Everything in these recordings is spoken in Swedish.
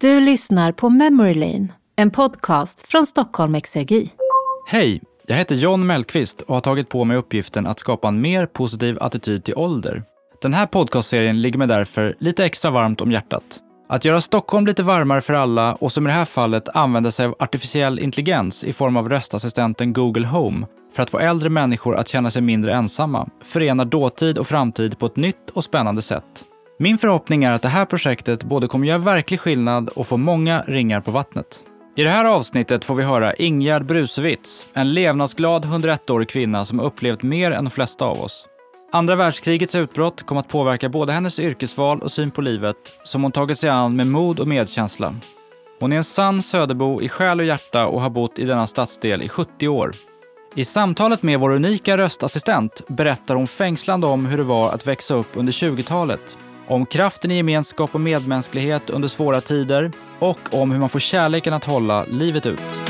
Du lyssnar på Memory Lane, en podcast från Stockholm Exergi. Hej, jag heter John Mellqvist och har tagit på mig uppgiften att skapa en mer positiv attityd till ålder. Den här podcastserien ligger mig därför lite extra varmt om hjärtat. Att göra Stockholm lite varmare för alla och som i det här fallet använda sig av artificiell intelligens i form av röstassistenten Google Home för att få äldre människor att känna sig mindre ensamma förenar dåtid och framtid på ett nytt och spännande sätt. Min förhoppning är att det här projektet både kommer göra verklig skillnad och få många ringar på vattnet. I det här avsnittet får vi höra Ingegerd Brusewitz, en levnadsglad 101-årig kvinna som upplevt mer än de flesta av oss. Andra världskrigets utbrott kom att påverka både hennes yrkesval och syn på livet, som hon tagit sig an med mod och medkänsla. Hon är en sann Söderbo i själ och hjärta och har bott i denna stadsdel i 70 år. I samtalet med vår unika röstassistent berättar hon fängslande om hur det var att växa upp under 20-talet om kraften i gemenskap och medmänsklighet under svåra tider och om hur man får kärleken att hålla livet ut.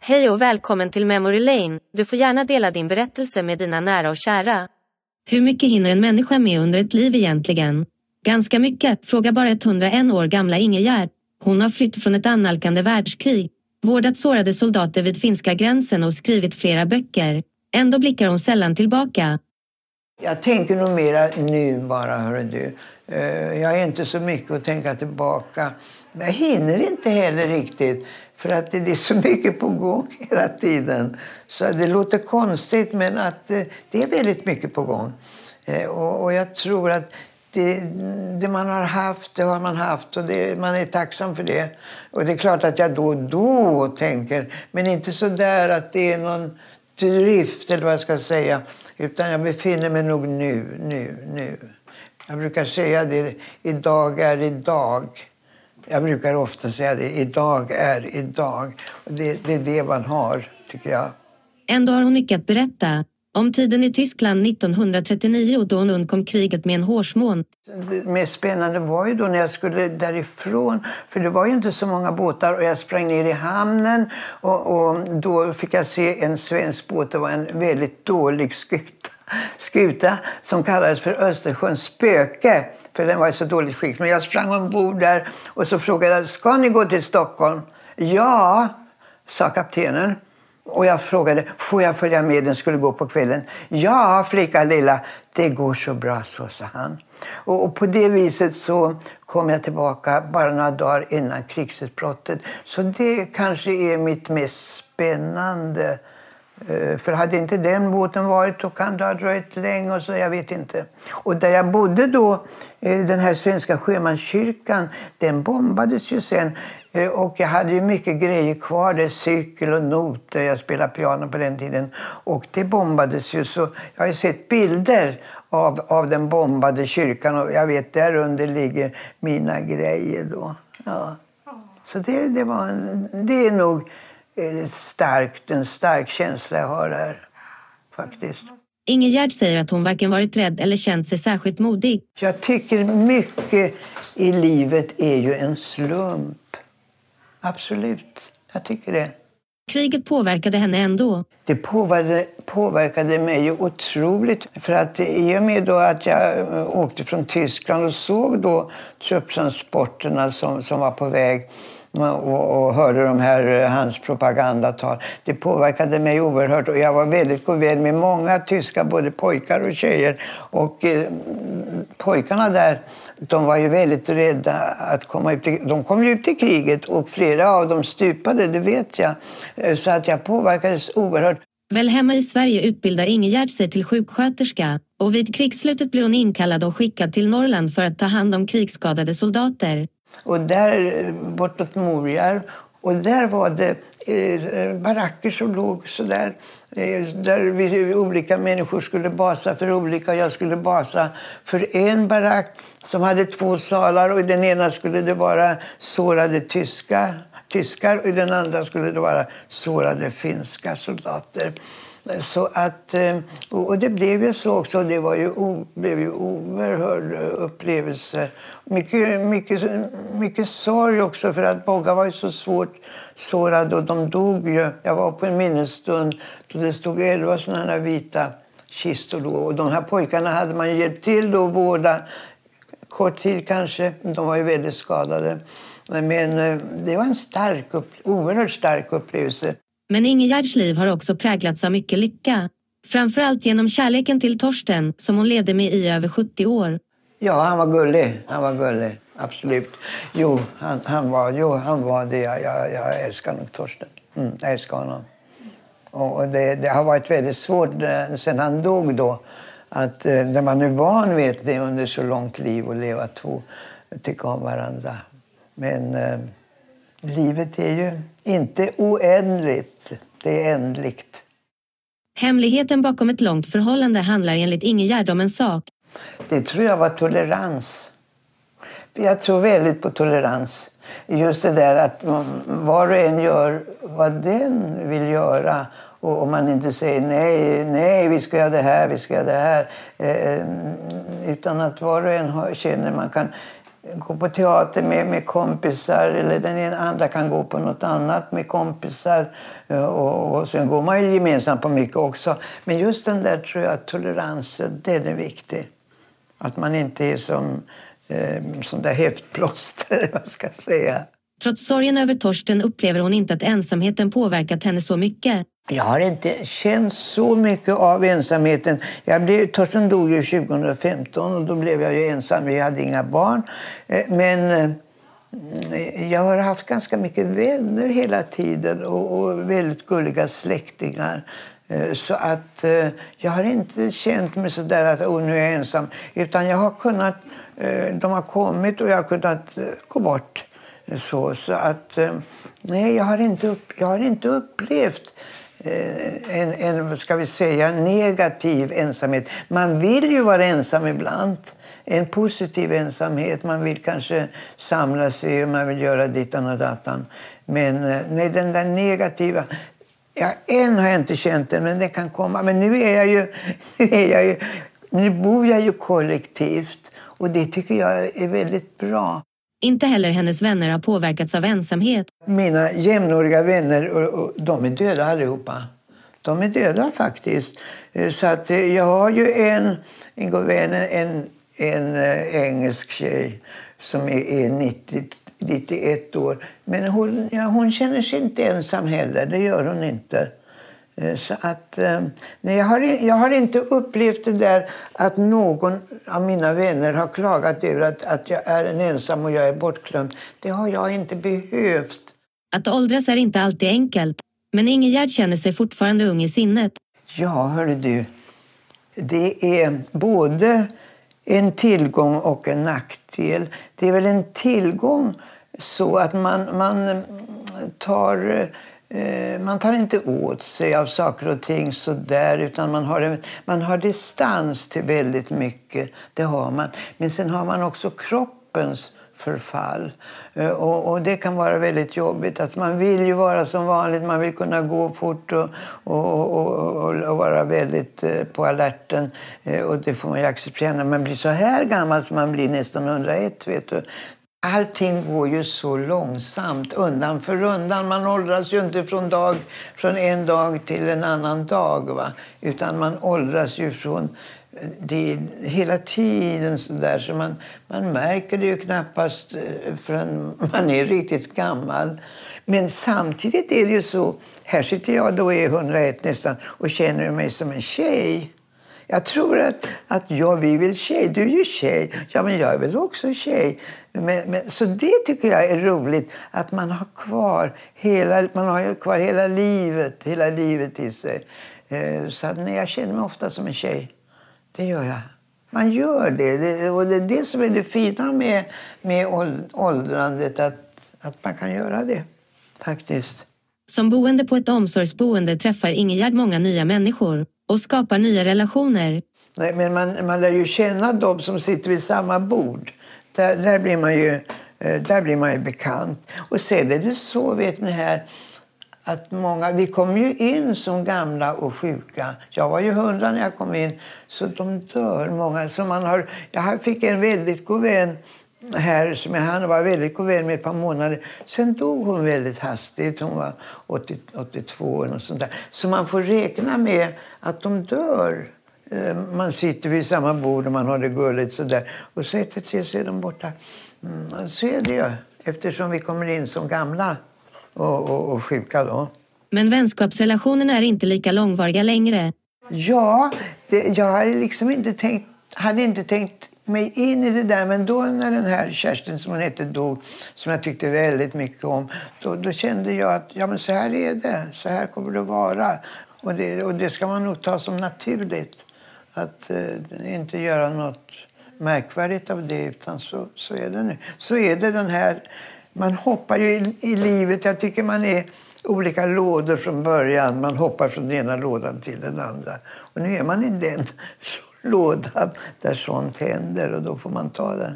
Hej och välkommen till Memory Lane. Du får gärna dela din berättelse med dina nära och kära. Hur mycket hinner en människa med under ett liv egentligen? Ganska mycket, Fråga bara 101 år gamla Ingegärd. Hon har flytt från ett annalkande världskrig vårdat sårade soldater vid finska gränsen och skrivit flera böcker. Ändå blickar hon sällan tillbaka. Jag tänker nog mera nu bara, hör du. Eh, jag är inte så mycket att tänka tillbaka. Jag hinner inte heller riktigt, för att det är så mycket på gång hela tiden. Så det låter konstigt, men att eh, det är väldigt mycket på gång. Eh, och jag tror att det, det, man har haft, det har man haft och det, man är tacksam för det. Och det är klart att jag då och då tänker, men inte så där att det är någon drift eller vad jag ska säga. Utan jag befinner mig nog nu, nu, nu. Jag brukar säga det, idag är idag. Jag brukar ofta säga det, idag är idag. Det, det är det man har, tycker jag. Ändå har hon mycket att berätta. Om tiden i Tyskland 1939 då hon undkom kriget med en hårsmån. Det mest spännande var ju då när jag skulle därifrån. För det var ju inte så många båtar och jag sprang ner i hamnen och, och då fick jag se en svensk båt. Det var en väldigt dålig skuta, skuta som kallades för Östersjöns spöke. För den var i så dåligt skick. Men jag sprang ombord där och så frågade jag, ska ni gå till Stockholm? Ja, sa kaptenen. Och jag frågade, får jag följa med? Den skulle gå på kvällen. Ja, flicka lilla, det går så bra så, sa han. Och, och, på det viset så kom jag tillbaka bara några dagar innan krigsutbrottet. Så det kanske är mitt mest spännande. Eh, för hade inte den båten varit då kan det ha dröjt länge och så, jag vet inte. Och där jag bodde då, eh, den här svenska sjömanskyrkan, den bombades ju sen. Eh, och jag hade ju mycket grejer kvar där, cykel och noter. Jag spelade piano på den tiden. Och det bombades ju så. Jag har ju sett bilder av, av den bombade kyrkan och jag vet där under ligger mina grejer då. Ja. Så det, det, var det är nog starkt, en stark känsla jag har här faktiskt. Ingegärd säger att hon varken varit rädd eller känt sig särskilt modig. Jag tycker mycket i livet är ju en slump. Absolut, jag tycker det. Kriget påverkade henne ändå. Det påverkade, påverkade mig otroligt. För att I och med då att jag eh, åkte från Tyskland och såg då trupptransporterna som, som var på väg och, och hörde de här, eh, hans propagandatal. Det påverkade mig oerhört och jag var väldigt god vän med många tyska, både pojkar och tjejer. Och eh, pojkarna där, de var ju väldigt rädda att komma ut i, De kom ju ut i kriget och flera av dem stupade, det vet jag. Eh, så att jag påverkades oerhört. Väl hemma i Sverige utbildar Ingegärd sig till sjuksköterska och vid krigsslutet blir hon inkallad och skickad till Norrland för att ta hand om krigsskadade soldater. Och där bortåt Morjärv. Och där var det eh, baracker som låg så där, eh, där vi, olika människor skulle basa för olika. Jag skulle basa för en barack som hade två salar och i den ena skulle det vara sårade tyska, tyskar och i den andra skulle det vara sårade finska soldater. Så att, eh, och det blev ju så också. Det var ju, blev ju oerhörd eh, upplevelse. Mycket, mycket, mycket sorg också för att Bogga var ju så svårt sårade och de dog ju. Jag var på en minnesstund då det stod elva sådana här vita kistor. Då. Och de här pojkarna hade man hjälpt till att vårda kort tid kanske. De var ju väldigt skadade. Men eh, det var en stark, oerhört stark upplevelse. Men Ingegärds liv har också präglats av mycket lycka. Framförallt genom kärleken till Torsten som hon levde med i över 70 år. Ja, han var gullig. Han var gullig. Absolut. Jo, han, han var, jo, han var det. Jag, jag, jag älskar nog Torsten. Mm, jag älskar honom. Och det, det, har varit väldigt svårt sedan sen han dog då. Att eh, när man är van vid det under så långt liv och leva två, tycka om varandra. Men eh, livet är ju inte oändligt. Det är ändligt. Hemligheten bakom ett långt förhållande handlar enligt Ingegärd om en sak. Det tror jag var tolerans. Jag tror väldigt på tolerans. Just det där att var och en gör vad den vill göra. Och om man inte säger nej, nej, vi ska göra det här, vi ska göra det här. Eh, utan att var och en känner man kan gå på teater med, med kompisar eller den andra kan gå på något annat med kompisar. Eh, och, och sen går man ju gemensamt på mycket också. Men just den där tror jag, toleransen, det är det viktiga. Att man inte är som eh, sån där häftplåster, vad ska jag säga. Trots sorgen över Torsten upplever hon inte att ensamheten påverkat henne så mycket. Jag har inte känt så mycket av ensamheten. Jag blev, Torsten dog ju 2015 och då blev jag ju ensam. Vi hade inga barn. Eh, men eh, jag har haft ganska mycket vänner hela tiden och, och väldigt gulliga släktingar. Eh, så att jag har inte känt mig så där att oh, nu är jag ensam. Utan jag har kunnat, de har kommit och jag har kunnat gå bort. Så, så att nej, jag har inte, upp, jag har inte upplevt Eh, en, en ska vi säga, negativ ensamhet. Man vill ju vara ensam ibland. En positiv ensamhet. Man vill kanske samla sig och man vill göra dittan och dattan. Men eh, nej, den där negativa... Ja, än har jag inte känt den, men den kan komma. Men nu är jag ju... Nu, är jag ju, nu bor jag ju kollektivt och det tycker jag är väldigt bra. Inte heller hennes vänner har påverkats av ensamhet. Mina jämnåriga vänner, och, och, de är döda allihopa. De är döda faktiskt. Eh, så att eh, jag har ju en, en god vän, en, en eh, engelsk tjej som är, är 90, 91 år. Men hon, ja, hon känner sig inte ensam heller, det gör hon inte. Eh, så att, eh, nej, jag, har, jag har inte upplevt det där att någon av mina vänner har klagat över att, att jag är en ensam och jag är bortglömd. Det har jag inte behövt. Att åldras är inte alltid enkelt. Men Ingegärd känner sig fortfarande ung i sinnet. Ja, hörru du. Det är både en tillgång och en nackdel. Det är väl en tillgång så att man, man tar Eh, man tar inte åt sig av saker och ting så där, utan man har, en, man har distans till väldigt mycket. Det har man. Men sen har man också kroppens förfall. Eh, och, och, det kan vara väldigt jobbigt. Att man vill ju vara som vanligt, man vill kunna gå fort och, och, och, och vara väldigt eh, på alerten. Och det får man ju acceptera när man blir så här gammal som man blir nästan 101. Vet du. Allting går ju så långsamt, undan för undan. Man åldras ju inte från, dag, från en dag till en annan dag. Va? Utan man åldras ju från det hela tiden. Så, där, så man, man märker det ju knappast eh, förrän man är riktigt gammal. Men samtidigt är det ju så... Här sitter jag då är 101 nästan och känner mig som en tjej. Jag tror att, att ja, vi vill tjej. Du är ju tjej. Ja, men jag är väl också tjej. Men, men, så det tycker jag är roligt. Att man har kvar hela, man har kvar hela livet, hela livet i sig. Eh, så att, nej, jag känner mig ofta som en tjej. Det gör jag. Man gör det. det och det är det som är det fina med, med åldrandet. Att, att man kan göra det, faktiskt. Som boende på ett omsorgsboende träffar Ingegärd många nya människor och skapar nya relationer. Nej, men man, man lär ju känna de som sitter vid samma bord. Där, där, blir man ju, eh, där blir man ju bekant. Och sen är det så, vet ni här, att många, vi kom ju in som gamla och sjuka. Jag var ju hundra när jag kom in, så de dör många. Så man har, jag fick en väldigt god vän här som jag hann var väldigt god vän med ett par månader. Sen dog hon väldigt hastigt. Hon var 80, 82 och sånt där. Så man får räkna med att de dör eh, man sitter vid samma bord och man har det gulligt sådär. Och så ett tre så är de borta. Mm, så är det ju, eftersom vi kommer in som gamla och, och, och sjuka då. Men vänskapsrelationerna är inte lika långvariga längre. Ja, det, jag hade liksom inte tänkt, hade inte tänkt mig in i det där. Men då när den här Kerstin som hon hette dog, som jag tyckte väldigt mycket om, då, då kände jag att ja, men så här är det. Så här kommer det att vara. Och det, och det ska man nog ta som naturligt. Att eh, inte göra något märkvärdigt av det, utan så, så är det nu. Så är det den här... Man hoppar ju i, i livet. Jag tycker man är olika lådor från början. Man hoppar från den ena lådan till den andra. Och nu är man i den lådan där sånt händer och då får man ta det.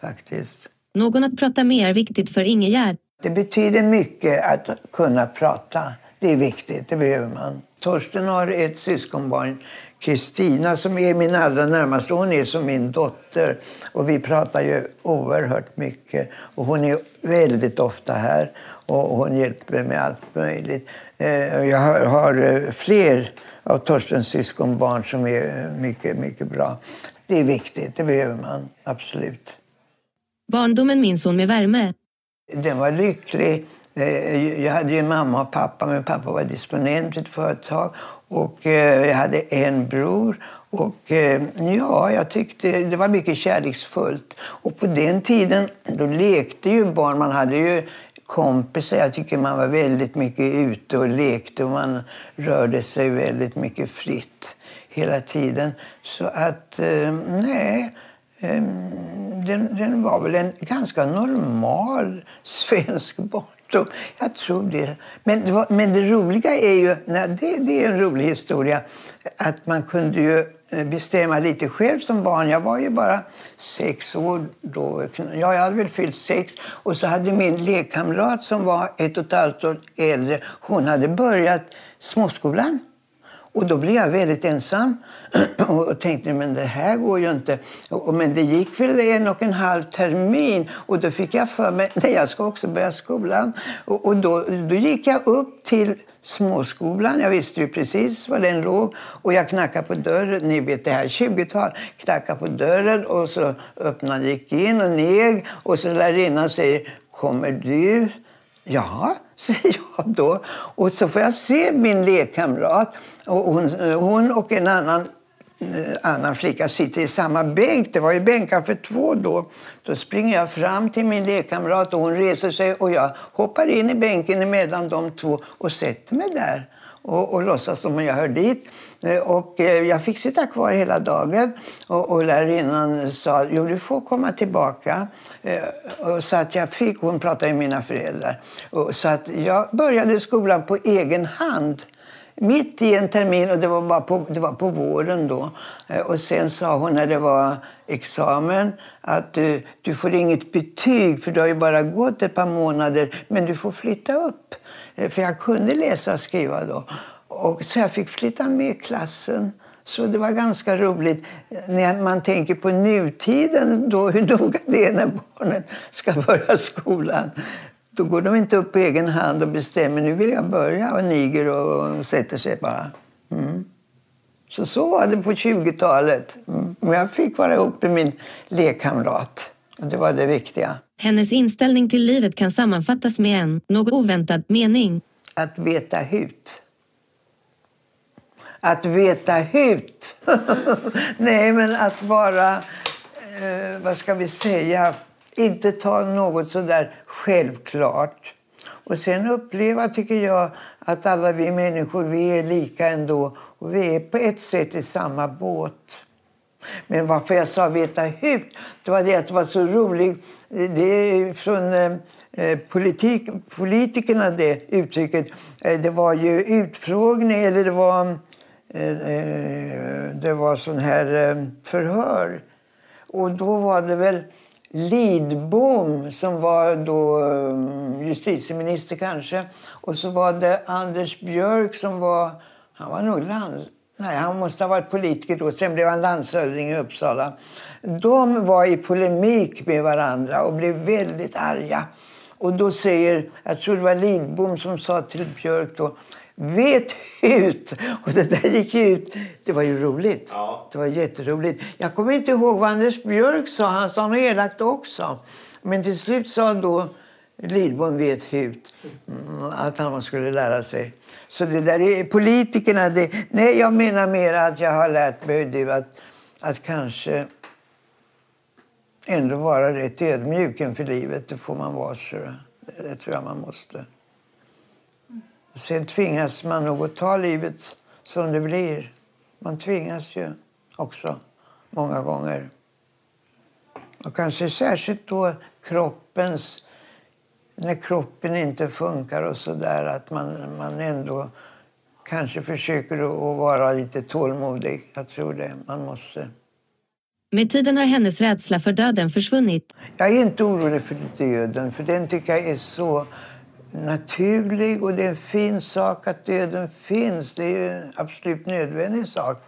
Faktiskt. Någon att prata med är viktigt för Ingegärd. Det betyder mycket att kunna prata. Det är viktigt, det behöver man. Torsten har ett syskonbarn, Kristina, som är min allra närmaste. Hon är som min dotter. Och vi pratar ju oerhört mycket. Och hon är väldigt ofta här och hon hjälper med allt möjligt. Eh, jag har eh, fler av Torstens syskonbarn som är mycket, mycket bra. Det är viktigt, det behöver man absolut. Barndomen minns hon med värme. Den var lycklig. Eh, jag hade ju mamma och pappa, men pappa var disponent vid ett företag. Och jag hade en bror. Och ja, jag tyckte det var mycket kärleksfullt. Och på den tiden, då lekte ju barn. Man hade ju kompisar. Jag tycker man var väldigt mycket ute och lekte och man rörde sig väldigt mycket fritt hela tiden. Så att, eh, nej. Eh, den, den, var väl en ganska normal svensk barndom. Jag tror det. Men det, var, men det roliga är ju, nej, det, det, är en rolig historia, att man kunde ju eh, bestämma lite själv som barn. Jag var ju bara sex år då. Ja, jag hade väl fyllt sex. Och så hade min lekkamrat som var ett och ett halvt år äldre, hon hade börjat småskolan. Och då blev jag väldigt ensam och tänkte men det här går ju inte. Men det gick väl en och en halv termin och då fick jag för mig att jag ska också börja skolan. Och då, då gick jag upp till småskolan. Jag visste ju precis var den låg. Och jag knackade på dörren. Ni vet, det här 20-tal. Knackade på dörren och så öppnade, gick in och neg. Och så lärarinnan säger, kommer du? Ja, säger jag då. Och så får jag se min lekkamrat. Och hon, hon och en annan eh, annan flicka sitter i samma bänk. Det var ju bänkar för två då. Då springer jag fram till min lekkamrat och hon reser sig och jag hoppar in i bänken mellan de två och sätter mig där och, och låtsas som om jag hör dit. Eh, och eh, jag fick sitta kvar hela dagen och, och lärarinnan sa jo du får komma tillbaka. Eh, och så att jag fick, hon pratade med mina föräldrar. Och så att jag började skolan på egen hand mitt i en termin och det var, bara på, det var på våren då. Eh, och sen sa hon när det var examen att du, du får inget betyg för du har ju bara gått ett par månader men du får flytta upp. Eh, för jag kunde läsa och skriva då. Och så jag fick flytta med klassen. Så det var ganska roligt när man tänker på nutiden, då, hur noga det är när barnen ska börja skolan. Då går de inte upp på egen hand och bestämmer nu vill jag börja och niger och sätter sig bara. Mm. Så så var det på 20-talet. Mm. jag fick vara ihop med min lekkamrat. Och det var det viktiga. Hennes inställning till livet kan sammanfattas med en, något oväntad, mening. Att veta hut. Att veta hut! Nej, men att vara, eh, vad ska vi säga, inte ta något sådär självklart. Och sen uppleva, tycker jag, att alla vi människor, vi är lika ändå. Och vi är på ett sätt i samma båt. Men varför jag sa veta hut, det var det att det var så roligt. Det är från eh, politik, politikerna det uttrycket. Eh, det var ju utfrågning, eller det var, eh, eh det var sån här eh, förhör. Och då var det väl Lidbom som var då mm, justitieminister kanske. Och så var det Anders Björk som var... Han var nog lands... Nej, han måste ha varit politiker då. Sen blev han landshövding i Uppsala. De var i polemik med varandra och blev väldigt arga. Och då säger, jag tror det var Lidbom som sa till Björk då, vet ut! Och det där gick ut. Det var ju roligt. Ja. Det var jätteroligt. Jag kommer inte ihåg vad Anders Björk sa. Han sa något elakt också. Men till slut sa då Lidbom vet hut mm, att han skulle lära sig. Så det där är politikerna. Det, nej, jag menar mer att jag har lärt mig att, att kanske ändå vara rätt ödmjuk inför livet. Det får man vara. Så det, tror jag man måste. Sen tvingas man nog att ta livet som det blir. Man tvingas ju också många gånger. Och kanske särskilt då kroppens... När kroppen inte funkar och så där, att man, man ändå kanske försöker att vara lite tålmodig. Jag tror det. Man måste. Med tiden har hennes rädsla för döden försvunnit. Jag är inte orolig för döden, för den tycker jag är så naturlig och det är en fin sak att döden finns. Det är en absolut nödvändig sak.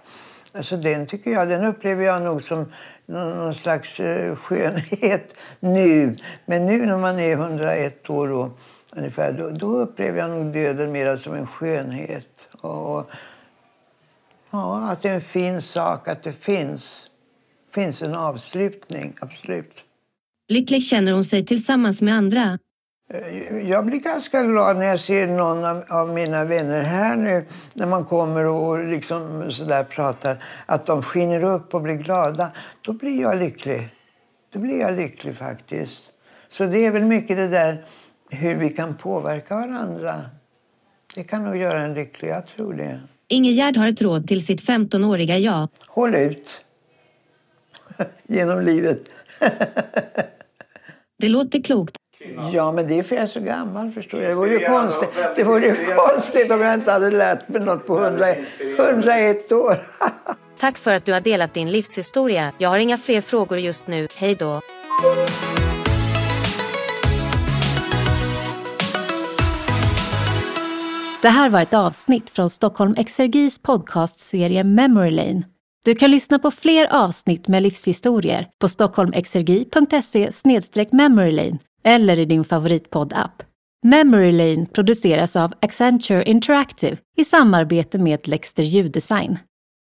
Alltså den tycker jag, den upplever jag nog som någon slags eh, skönhet nu. Men nu när man är 101 år och ungefär, då, då upplever jag nog döden mer som en skönhet. Och, ja, att det är en fin sak att det finns finns en avslutning, absolut. Lycklig känner hon sig tillsammans med andra. Eh, jag blir ganska glad när jag ser någon av mina vänner här nu när man kommer och liksom så pratar, att de skiner upp och blir glada. Då blir jag lycklig. Då blir jag lycklig faktiskt. Så det är väl mycket det där hur vi kan påverka varandra. Det kan nog göra en lycklig, jag tror det. Ingegärd har ett råd till sitt 15-åriga jag. Håll ut. Genom livet. det låter klokt. Ja, men det är för jag är så gammal. förstår jag. Det vore ju konstigt, det vore ju konstigt om jag inte hade lärt mig något på 100, 101 år. Tack för att du har delat din livshistoria. Jag har inga fler frågor just nu. Hej då. Det här var ett avsnitt från Stockholm Exergis podcastserie Memory Lane. Du kan lyssna på fler avsnitt med livshistorier på stockholmexergi.se memorylane eller i din favoritpodd-app. Memory Lane produceras av Accenture Interactive i samarbete med Lexter Ljuddesign.